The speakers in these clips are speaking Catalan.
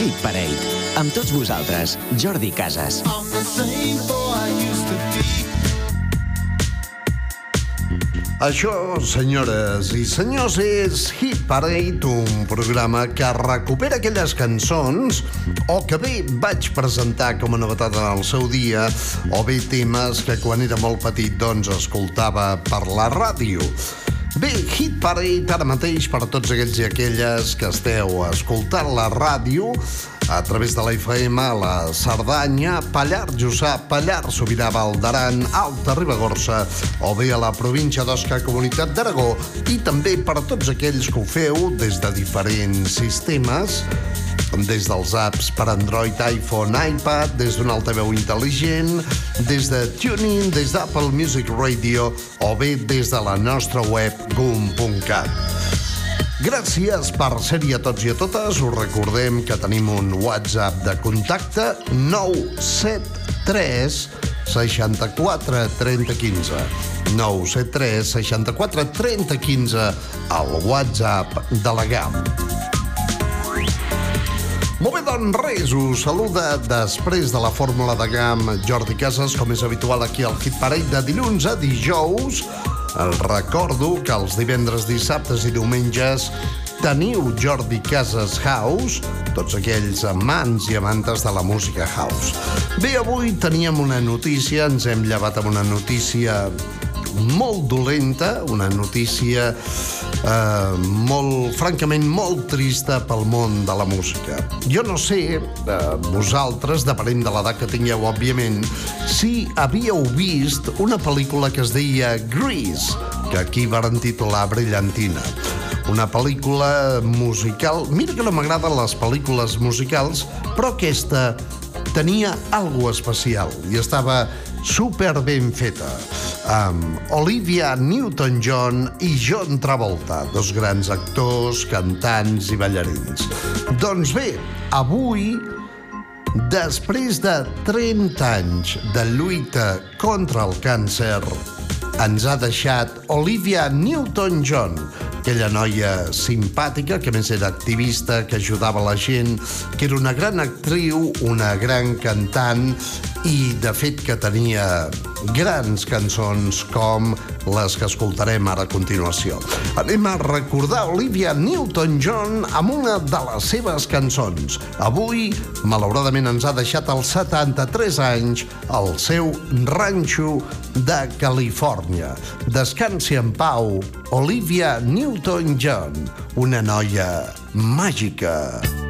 Hit Parade. Amb tots vosaltres, Jordi Casas. I'm the same boy I used to be. Això, senyores i senyors, és Hit Parade, un programa que recupera aquelles cançons o que bé vaig presentar com a novetat en el seu dia o bé temes que quan era molt petit doncs escoltava per la ràdio. Bé, Hit Parade ara mateix per a tots aquells i aquelles que esteu escoltant la ràdio a través de la FM la Cerdanya, Pallar Jussà, Pallar Sobirà, Valdaran, Alta Ribagorça o bé a la província d'Osca, Comunitat d'Aragó i també per a tots aquells que ho feu des de diferents sistemes des dels apps per Android, iPhone, iPad, des d'un altaveu intel·ligent, des de Tuning, des d'Apple Music Radio o bé des de la nostra web gum.cat. Gràcies per ser-hi a tots i a totes. Us recordem que tenim un WhatsApp de contacte 973 64 30 15. 973 64 30 15 al WhatsApp de la GAM. Molt bé, doncs res, us saluda després de la fórmula de GAM Jordi Casas, com és habitual aquí al Hit Parade de dilluns a dijous. El recordo que els divendres, dissabtes i diumenges teniu Jordi Casas House, tots aquells amants i amantes de la música house. Bé, avui teníem una notícia, ens hem llevat amb una notícia molt dolenta, una notícia eh, molt, francament, molt trista pel món de la música. Jo no sé, eh, vosaltres, depenent de l'edat que tingueu, òbviament, si havíeu vist una pel·lícula que es deia Grease, que aquí varen titular Brillantina. Una pel·lícula musical... Mira que no m'agraden les pel·lícules musicals, però aquesta tenia algo especial i estava super ben feta amb Olivia Newton-John i John Travolta, dos grans actors, cantants i ballarins. Doncs bé, avui, després de 30 anys de lluita contra el càncer, ens ha deixat Olivia Newton-John, aquella noia simpàtica, que més era activista, que ajudava la gent, que era una gran actriu, una gran cantant i, de fet, que tenia grans cançons com les que escoltarem ara a continuació. Anem a recordar Olivia Newton-John amb una de les seves cançons. Avui, malauradament, ens ha deixat als 73 anys el seu ranxo de Califòrnia. Descansi en pau, Olivia Newton-John, una noia màgica. Come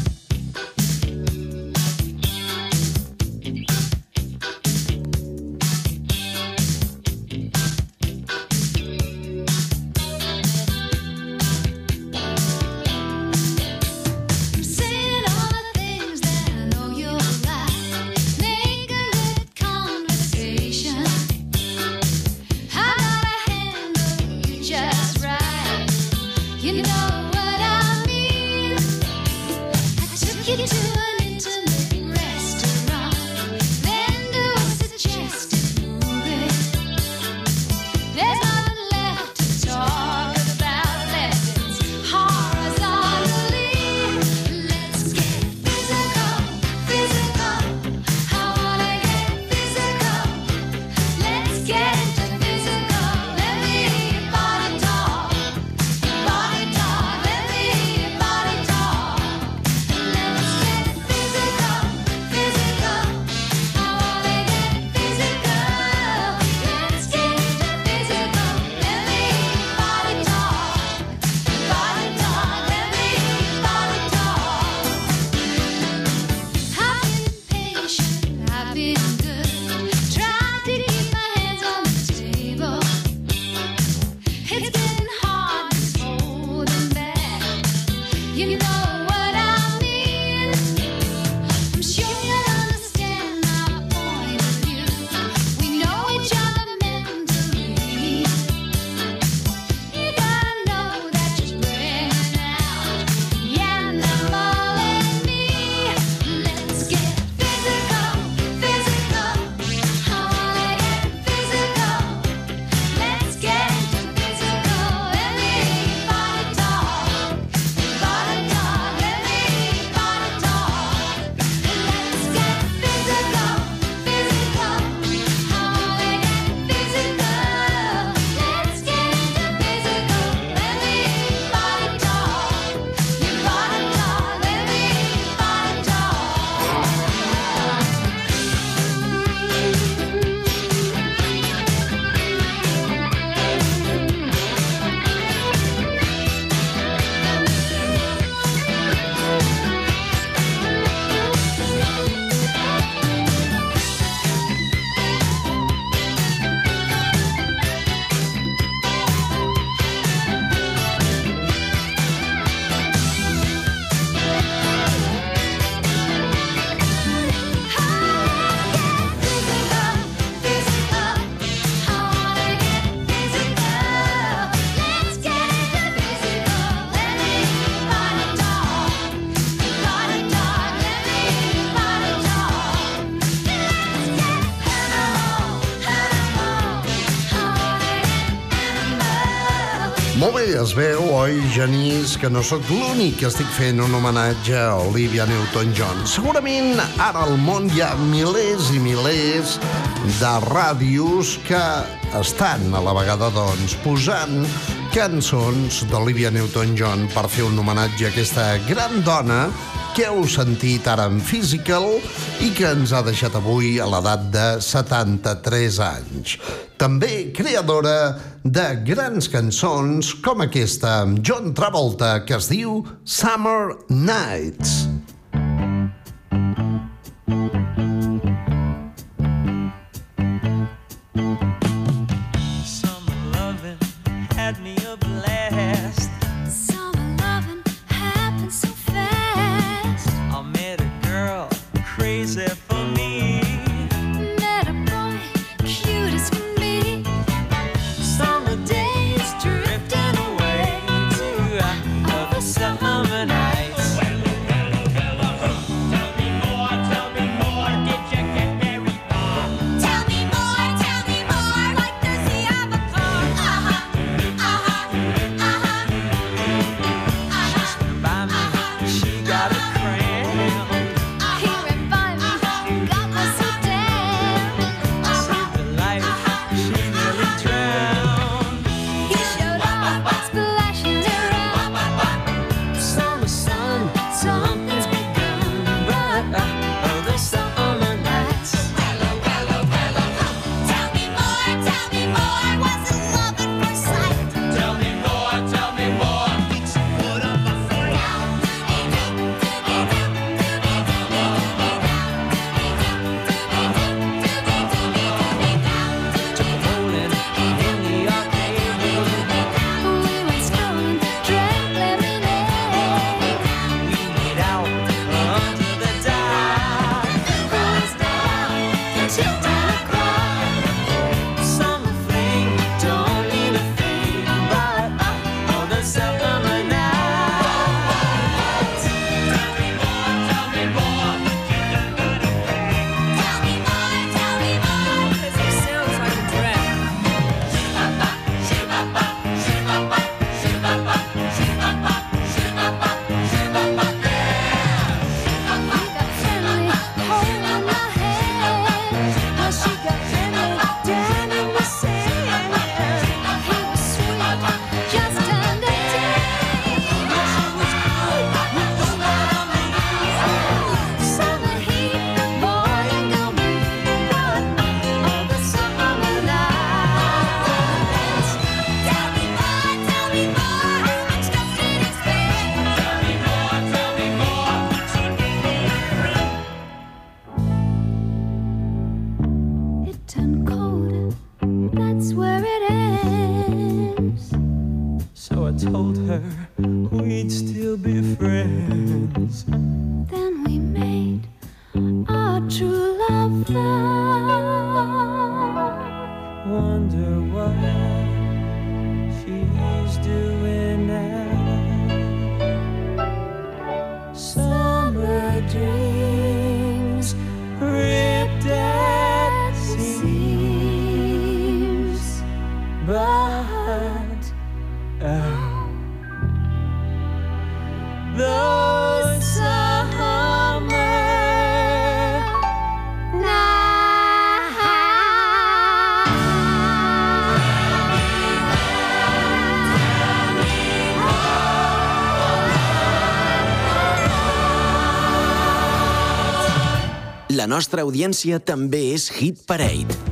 es veu, oi, Genís, que no sóc l'únic que estic fent un homenatge a Olivia Newton-John. Segurament ara al món hi ha milers i milers de ràdios que estan a la vegada, doncs, posant cançons d'Olivia Newton-John per fer un homenatge a aquesta gran dona que heu sentit ara en Physical i que ens ha deixat avui a l'edat de 73 anys. També creadora de grans cançons com aquesta amb John Travolta que es diu Summer Nights. la nostra audiència també és Hit Parade.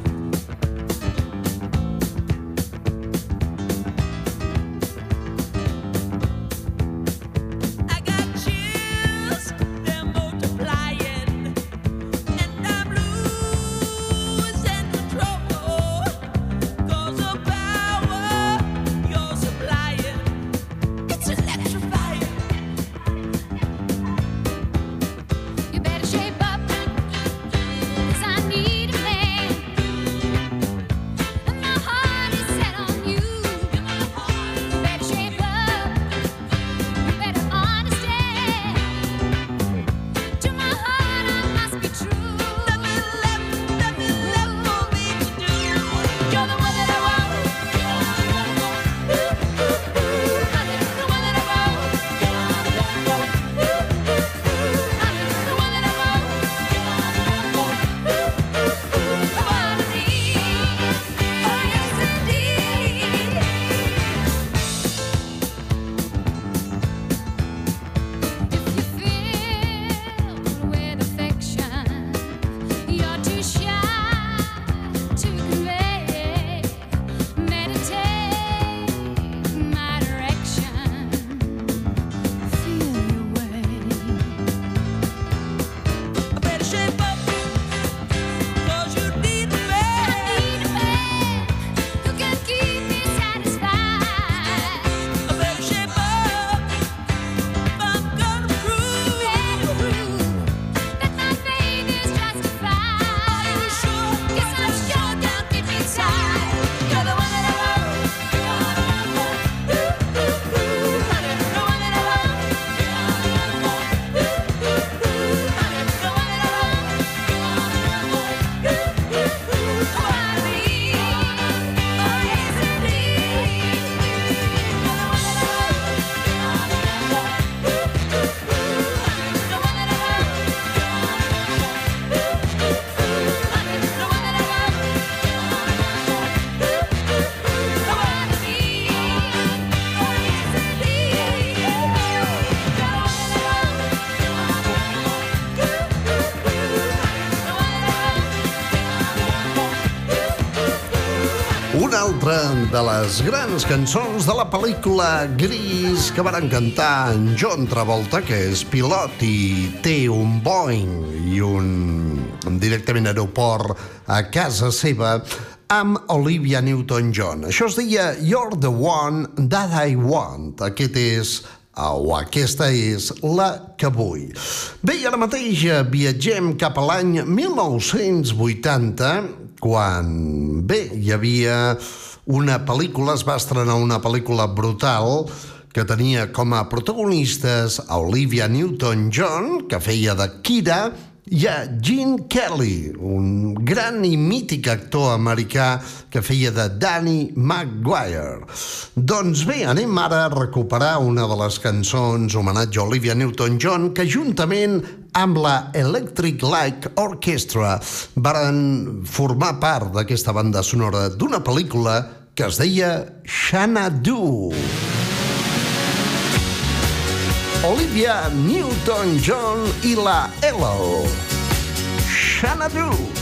De les grans cançons de la pel·lícula Gris que van cantar en John Travolta, que és pilot i té un Boeing i un directament aeroport a casa seva amb Olivia Newton-John. Això es deia You're the one that I want. Aquest és o aquesta és la que vull. Bé, i ara mateix viatgem cap a l'any 1980, quan, bé, hi havia una pel·lícula, es va estrenar una pel·lícula brutal que tenia com a protagonistes a Olivia Newton-John, que feia de Kira, i a Gene Kelly, un gran i mític actor americà que feia de Danny Maguire. Doncs bé, anem ara a recuperar una de les cançons homenatge a Olivia Newton-John que juntament amb la Electric Light Orchestra varen formar part d'aquesta banda sonora d'una pel·lícula que es deia Xanadu. Olivia Newton-John i la Elo. Xanadu. A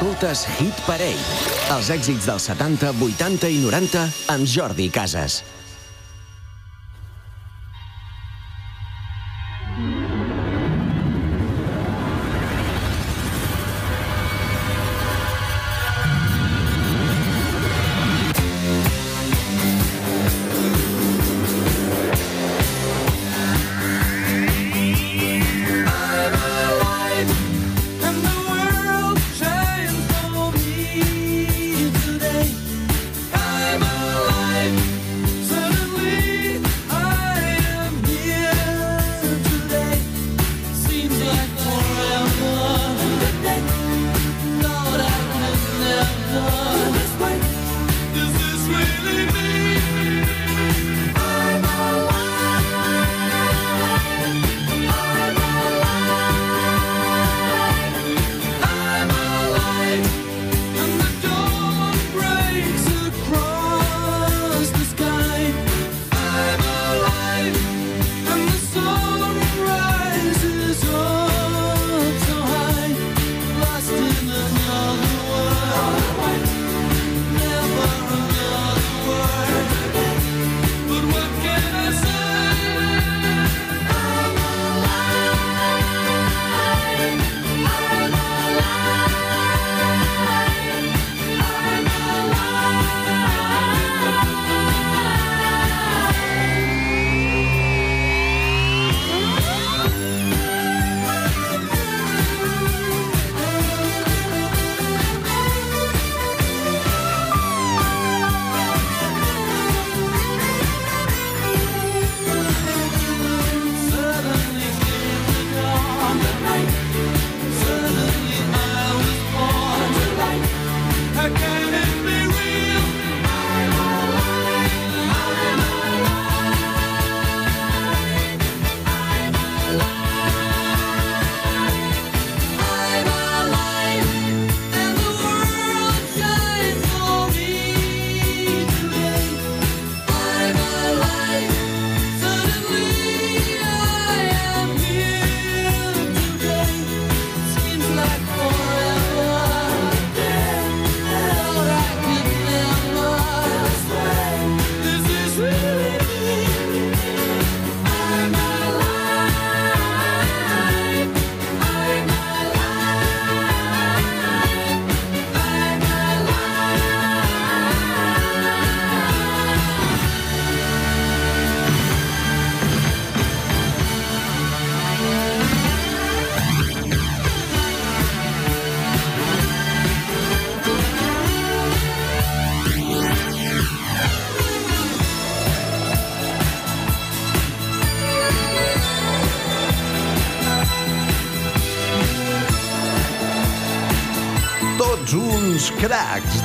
escoltes Hit Parade. Els èxits dels 70, 80 i 90 amb Jordi Casas.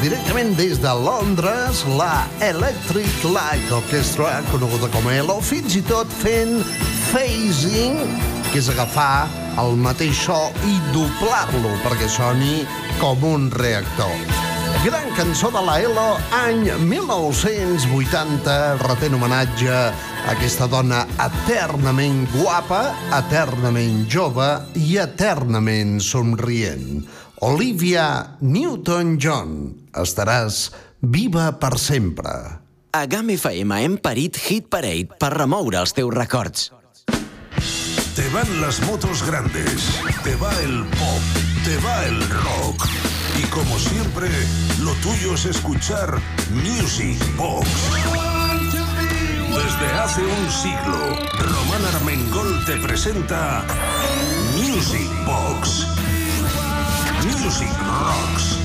Directament des de Londres, la Electric Light Orchestra, coneguda com ELO, fins i tot fent phasing, que és agafar el mateix so i doblar-lo perquè soni com un reactor. Gran cançó de la ELO, any 1980, retent homenatge a aquesta dona eternament guapa, eternament jove i eternament somrient. Olivia Newton-John. Estaràs viva per sempre. A GAM FM hem parit Hit Parade per remoure els teus records. Te van las motos grandes, te va el pop, te va el rock. Y como siempre, lo tuyo es escuchar Music Box. Desde hace un siglo, Román Armengol te presenta Music Box. Music Rocks.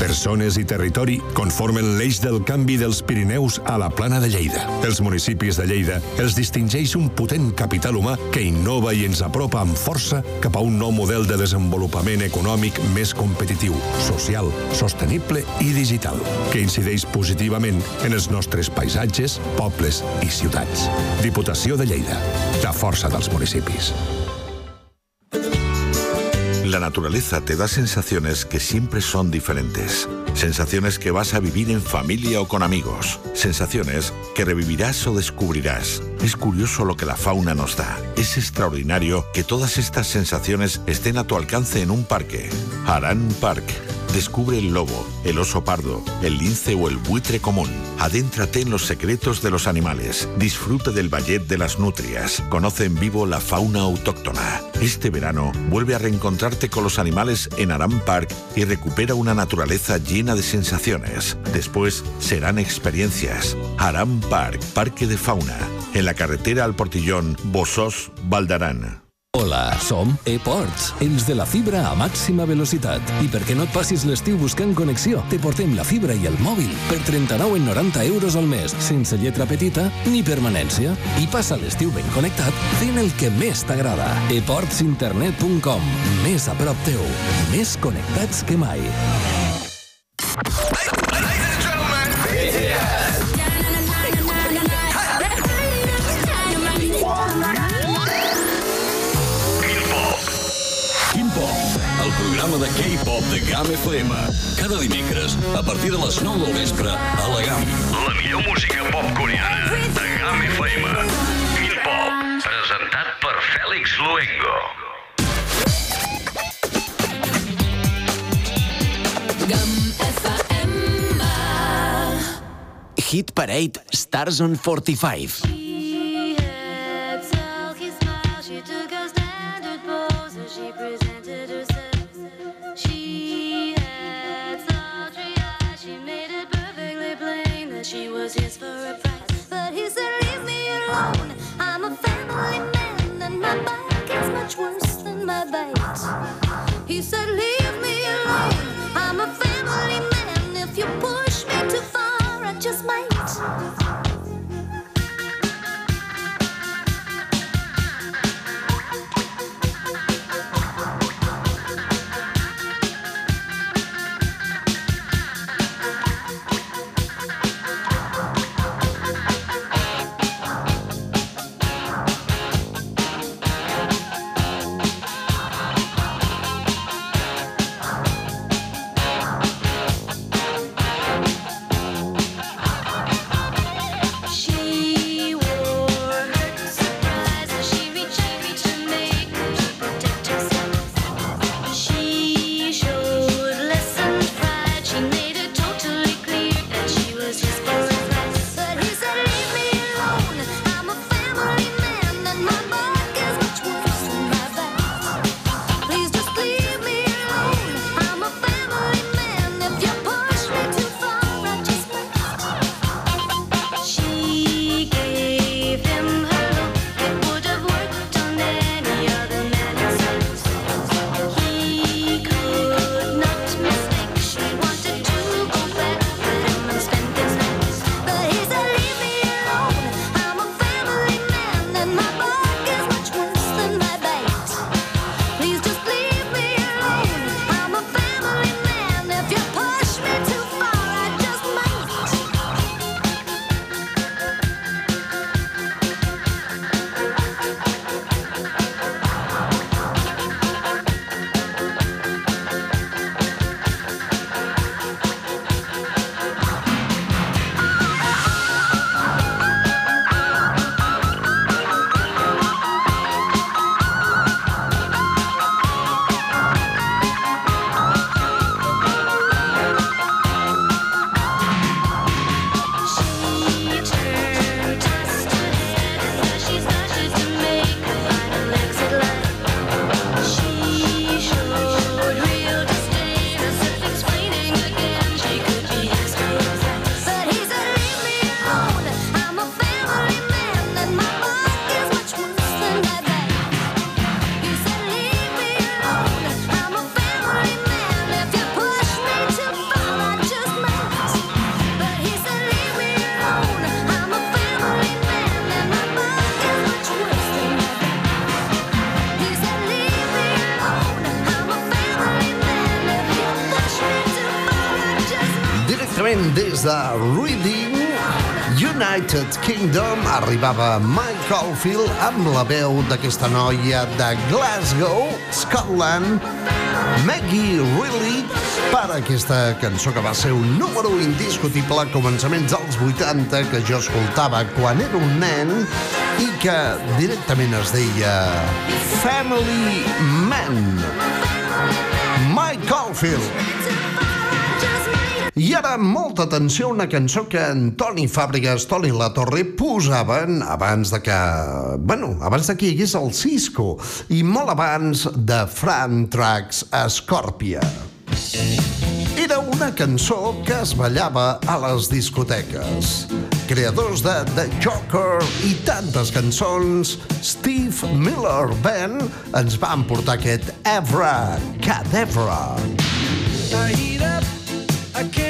Persones i territori conformen l'eix del canvi dels Pirineus a la plana de Lleida. Els municipis de Lleida els distingeix un potent capital humà que innova i ens apropa amb força cap a un nou model de desenvolupament econòmic més competitiu, social, sostenible i digital, que incideix positivament en els nostres paisatges, pobles i ciutats. Diputació de Lleida. La força dels municipis. La naturaleza te da sensaciones que siempre son diferentes. Sensaciones que vas a vivir en familia o con amigos. Sensaciones que revivirás o descubrirás. Es curioso lo que la fauna nos da. Es extraordinario que todas estas sensaciones estén a tu alcance en un parque. Aran Park. Descubre el lobo, el oso pardo, el lince o el buitre común. Adéntrate en los secretos de los animales. Disfrute del ballet de las nutrias. Conoce en vivo la fauna autóctona. Este verano vuelve a reencontrarte con los animales en Aram Park y recupera una naturaleza llena de sensaciones. Después serán experiencias. Aram Park, Parque de Fauna. En la carretera al Portillón, Bosós, Valdarán. Hola, som ePorts, els de la fibra a màxima velocitat. I perquè no et passis l'estiu buscant connexió, te portem la fibra i el mòbil per 39,90 euros al mes, sense lletra petita ni permanència. I passa l'estiu ben connectat fent el que més t'agrada. eportsinternet.com, més a prop teu, més connectats que mai. De GAM FM. Cada dimecres, a partir de les 9 del vespre, a la GAM. La millor música pop coreana de GAM FM. Quin Pop, presentat per Fèlix Luengo. Hit Parade Stars on 45. Des de Reading, United Kingdom, arribava Mike Oldfield amb la veu d'aquesta noia de Glasgow, Scotland, Maggie Reilly, per aquesta cançó que va ser un número indiscutible a començaments dels 80 que jo escoltava quan era un nen i que directament es deia Family Man. Mike Oldfield. I ara, molta atenció a una cançó que en Toni Fàbregas, Toni La Torre posaven abans de que... Bueno, abans de que hi hagués el Cisco i molt abans de Fran Trax Scorpia. Era una cançó que es ballava a les discoteques. Creadors de The Joker i tantes cançons, Steve Miller Band ens van portar aquest Evra Cadevra. Up, I can't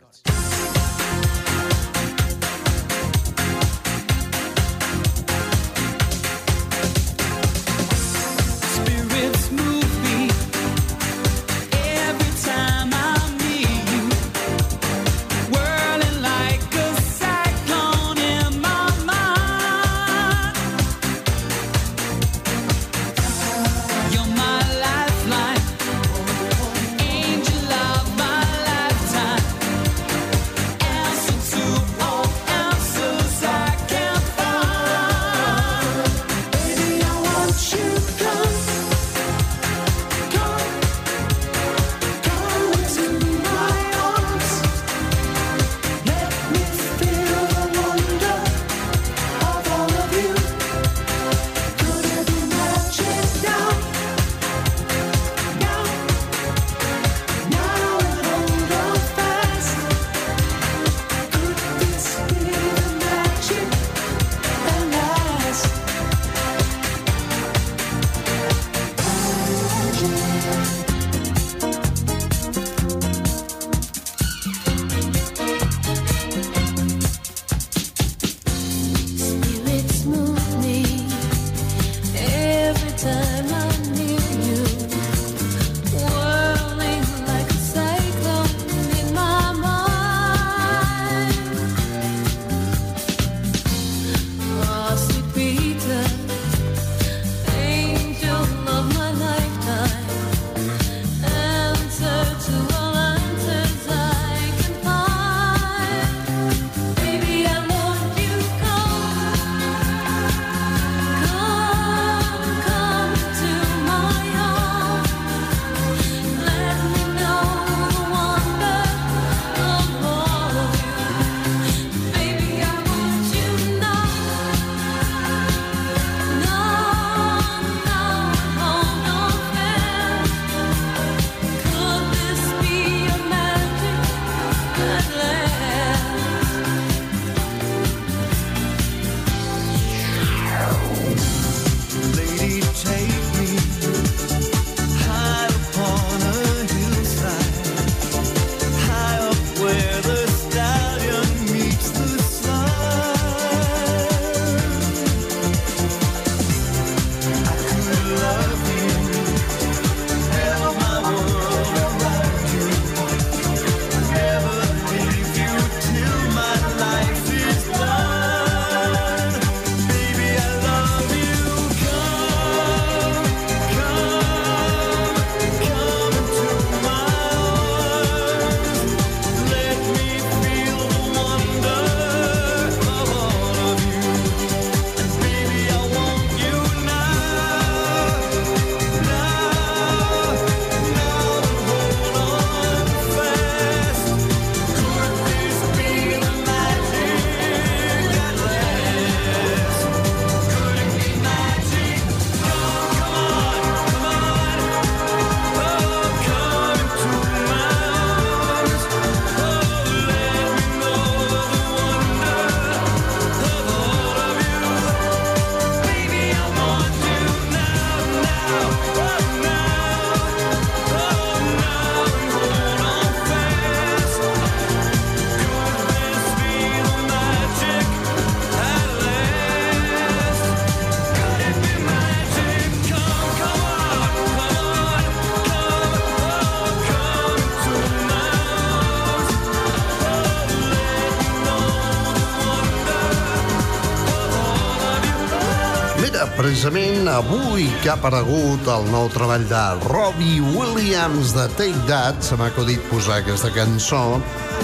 Precisament avui que ha aparegut el nou treball de Robbie Williams de Take That, se m'ha acudit posar aquesta cançó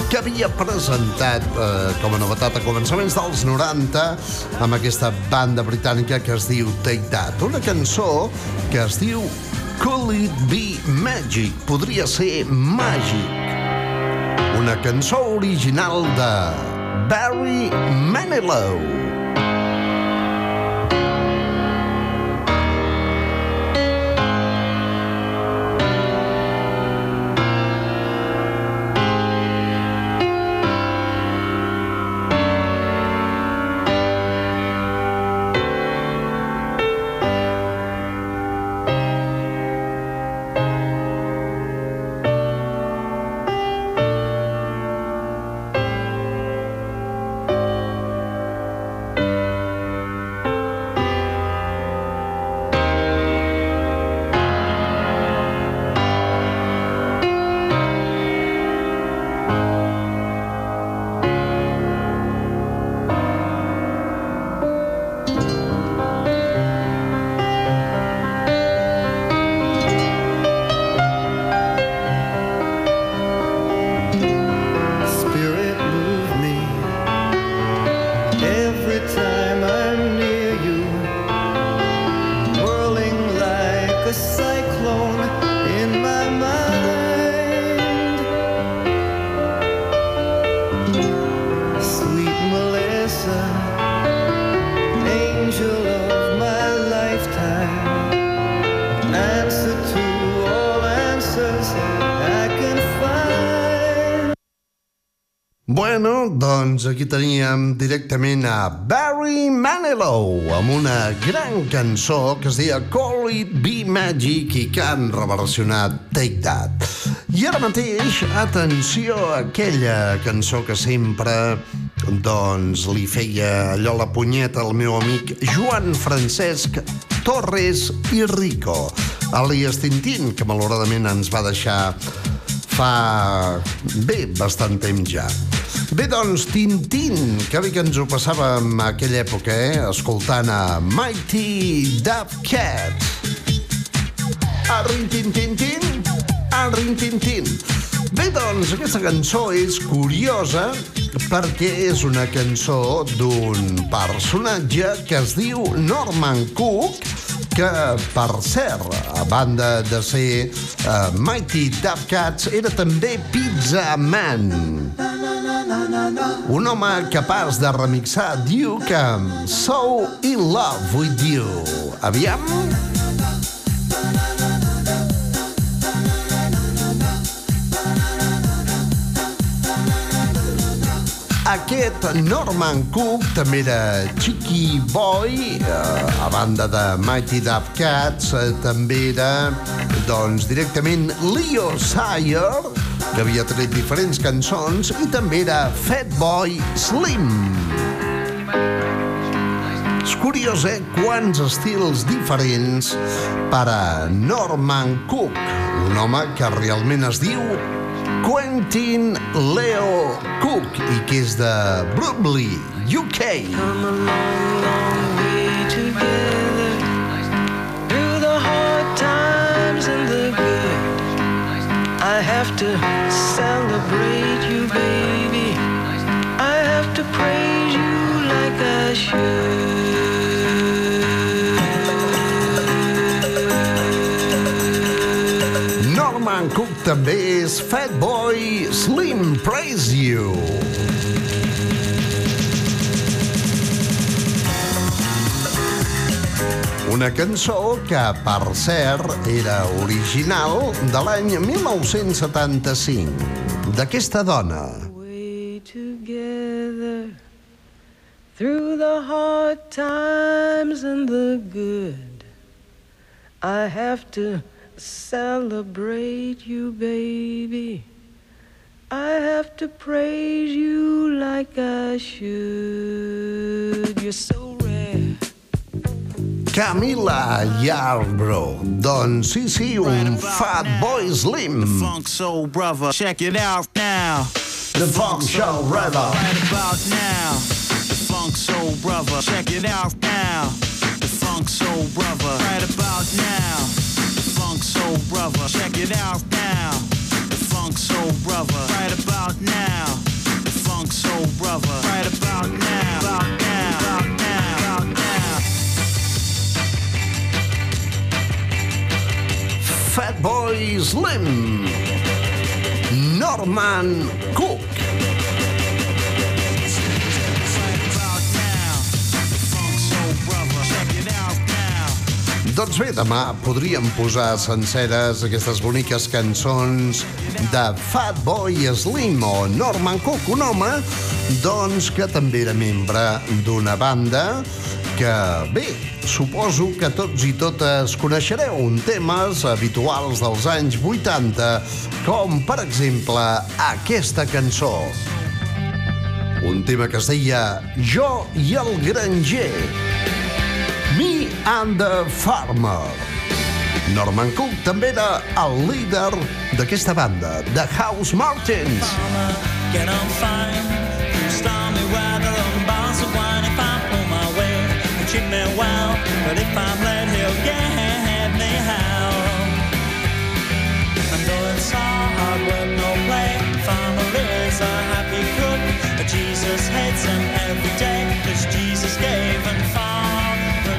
que havia presentat eh, com a novetat a començaments dels 90 amb aquesta banda britànica que es diu Take That. Una cançó que es diu Could It Be Magic? Podria ser màgic. Una cançó original de Barry Manilow. Every time Bueno, doncs aquí teníem directament a Barry Manilow amb una gran cançó que es deia Call It Be Magic i que han reversionat Take That. I ara mateix, atenció a aquella cançó que sempre doncs li feia allò la punyeta al meu amic Joan Francesc Torres i Rico, alias Tintín, que malauradament ens va deixar fa bé bastant temps ja. Bé, doncs, Tintín, que bé que ens ho passàvem a aquella època, eh? Escoltant a Mighty Dub Cat. Arrin, tin, tin, tin, arrin, tin, tin. Bé, doncs, aquesta cançó és curiosa perquè és una cançó d'un personatge que es diu Norman Cook, que, per cert, a banda de ser uh, Mighty Dub Cats, era també Pizza Man. Un home capaç de remixar Duke amb So in Love with You. Aviam... Aquest Norman Cook també era Chicky Boy, eh, a banda de Mighty Dub Cats, eh, també era, doncs, directament Leo Sayer, que havia tret diferents cançons, i també era Fatboy Slim. És curiós, eh? Quants estils diferents per a Norman Cook, un home que realment es diu Quentin Leo Cook i que és de UK. Through the hard times and the good, I have to celebrate you, baby. I have to praise you like I should. També és Fatboy Slim Praise You. Una cançó que, per cert, era original de l'any 1975, d'aquesta dona. together through the hard times and the good. I have to celebrate you, baby. I have to praise you like I should. You're so rare. Camila Yarbrough. Doncs sí, sí, un Fat Boy Slim. Funk Soul Brother, check it out now. The Funk Soul Brother. Right about now. The Funk Soul Brother, check it out now. The Funk funk soul brother. Right about now, the funk soul brother. Check it out now, the funk soul brother. Right about now, the funk soul brother. Right about now, about now, about now, about now. Fatboy Slim. Norman Cook. Doncs bé, demà podríem posar senceres aquestes boniques cançons de Fatboy Slim o Norman Cook, un home doncs que també era membre d'una banda que, bé, suposo que tots i totes coneixereu un temes habituals dels anys 80, com, per exemple, aquesta cançó. Un tema que es deia Jo i el granger. Me and the Farmer. Norman Cook també era el líder d'aquesta banda, The House Martins. Well. But if I'm late, he'll get me how. Though it's all hard work, no play, farmer is a happy cook. But Jesus hates him every day, cause Jesus gave and farmer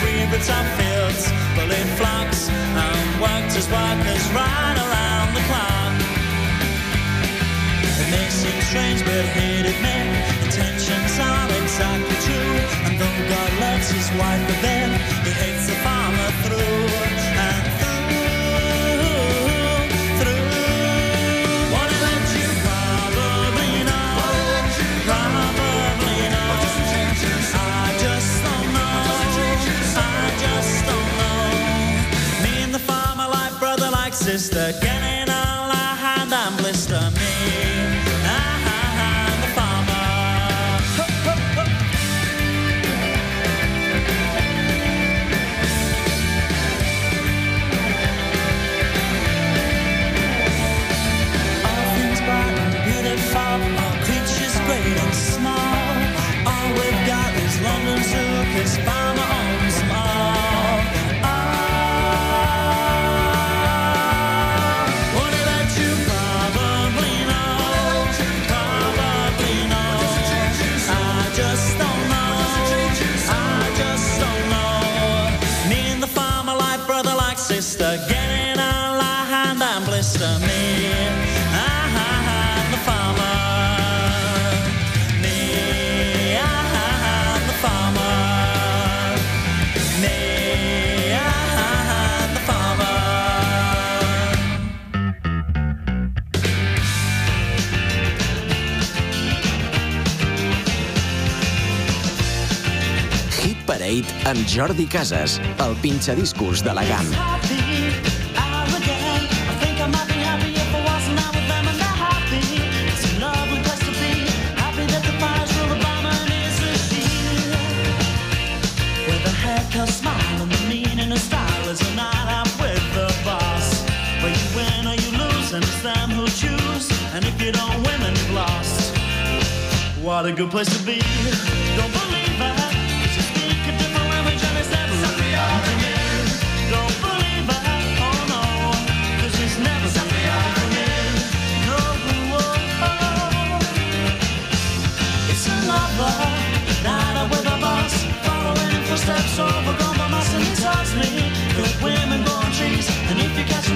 breathe with some fields, bullet flocks, and worked as workers right around the clock. It may seem strange, but he'd admit intentions are exactly true. And though God loves his wife a bit, he hates the farmer through is the Gannon. Parade amb Jordi Casas, el pinxadiscos de la GAM. What a good place to be.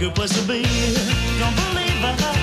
good place to be. Don't believe I.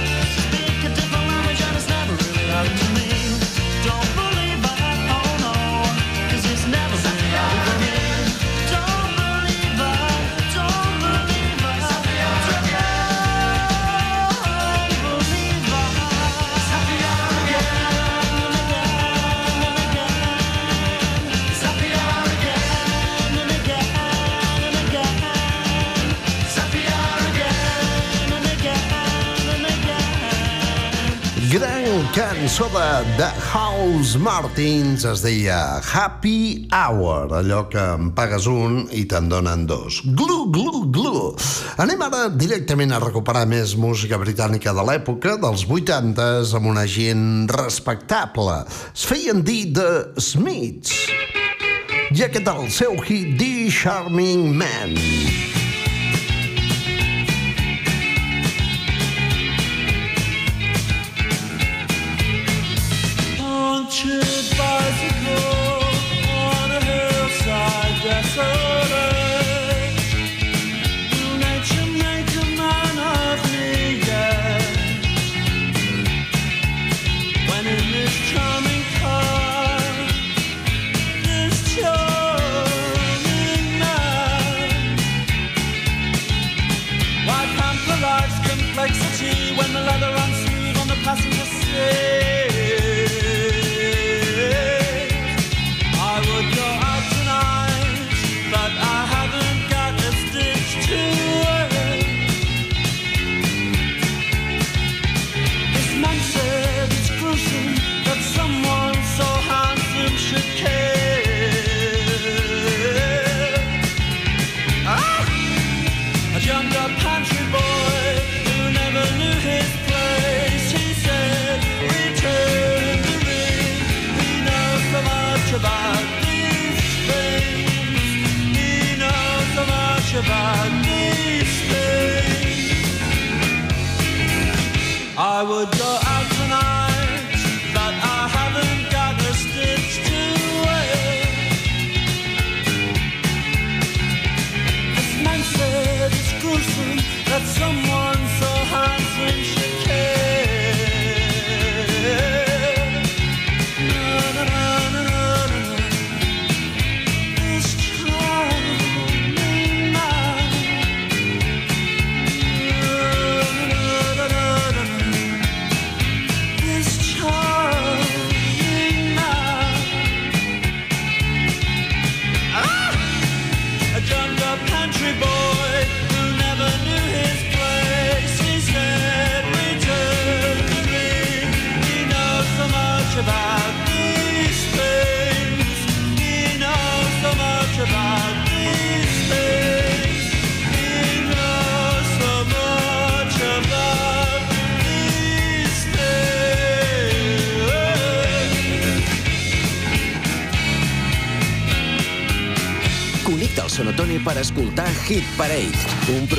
gran cançó de The House Martins es deia Happy Hour, allò que en pagues un i te'n donen dos. Glu, glu, glu. Anem ara directament a recuperar més música britànica de l'època, dels 80s, amb una gent respectable. Es feien dir The Smiths. I aquest el seu hit, The Charming Man.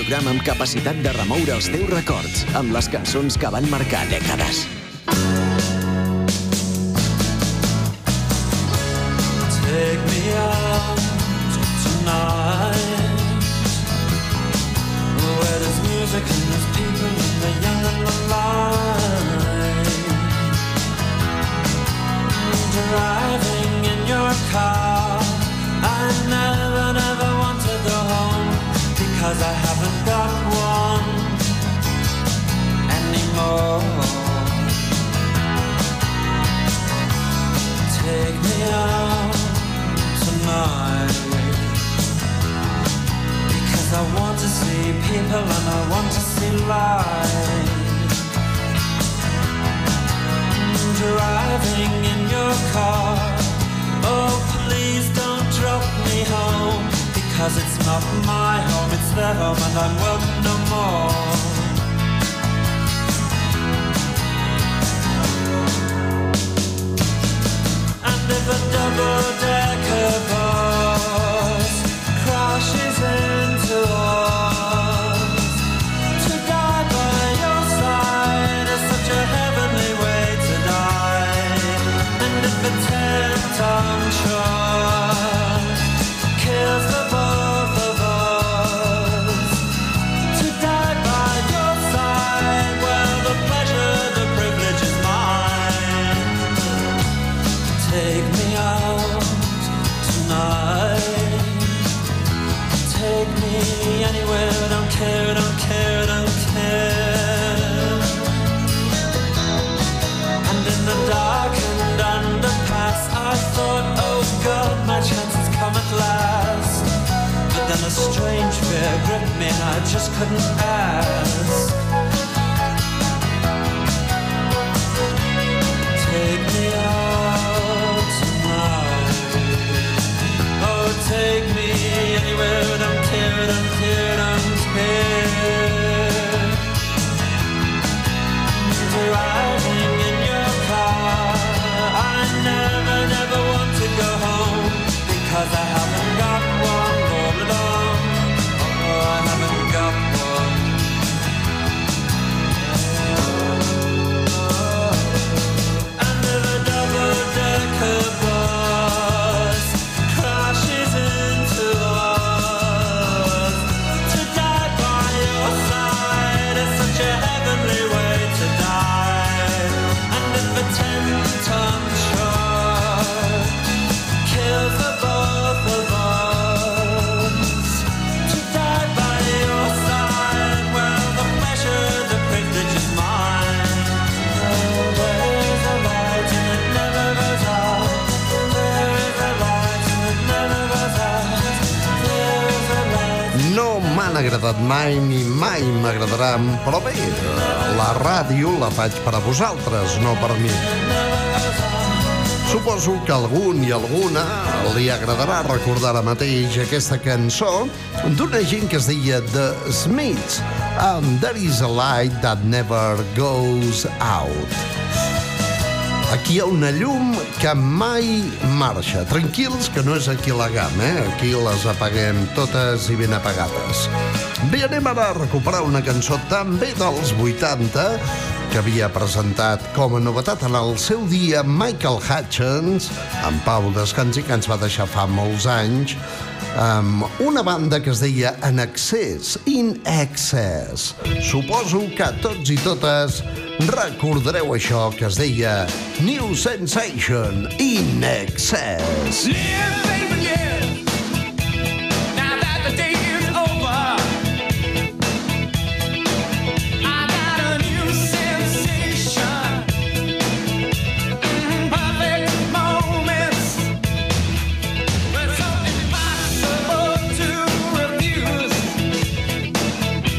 programa amb capacitat de remoure els teus records amb les cançons que van marcar dècades. fantasy line. Driving in your car. Oh, please don't drop me home. Because it's not my home, it's their home, and I'm welcome no more. And if a double decker gripped me and I just couldn't ask. Agradat mai ni mai m'agradaran, però bé, la ràdio la faig per a vosaltres, no per mi. Suposo que algun i alguna li agradarà recordar ara mateix aquesta cançó d'una gent que es deia The Smiths, and There is a light that never goes out. Aquí hi ha una llum que mai marxa. Tranquils, que no és aquí la gam, eh? Aquí les apaguem totes i ben apagades. Bé, anem ara a recuperar una cançó també dels 80 que havia presentat com a novetat en el seu dia Michael Hutchins, en Pau Descansi, que ens va deixar fa molts anys, amb una banda que es deia En Excess, In Excess. Suposo que tots i totes recordareu això que es deia New Sensation, In Excess. Living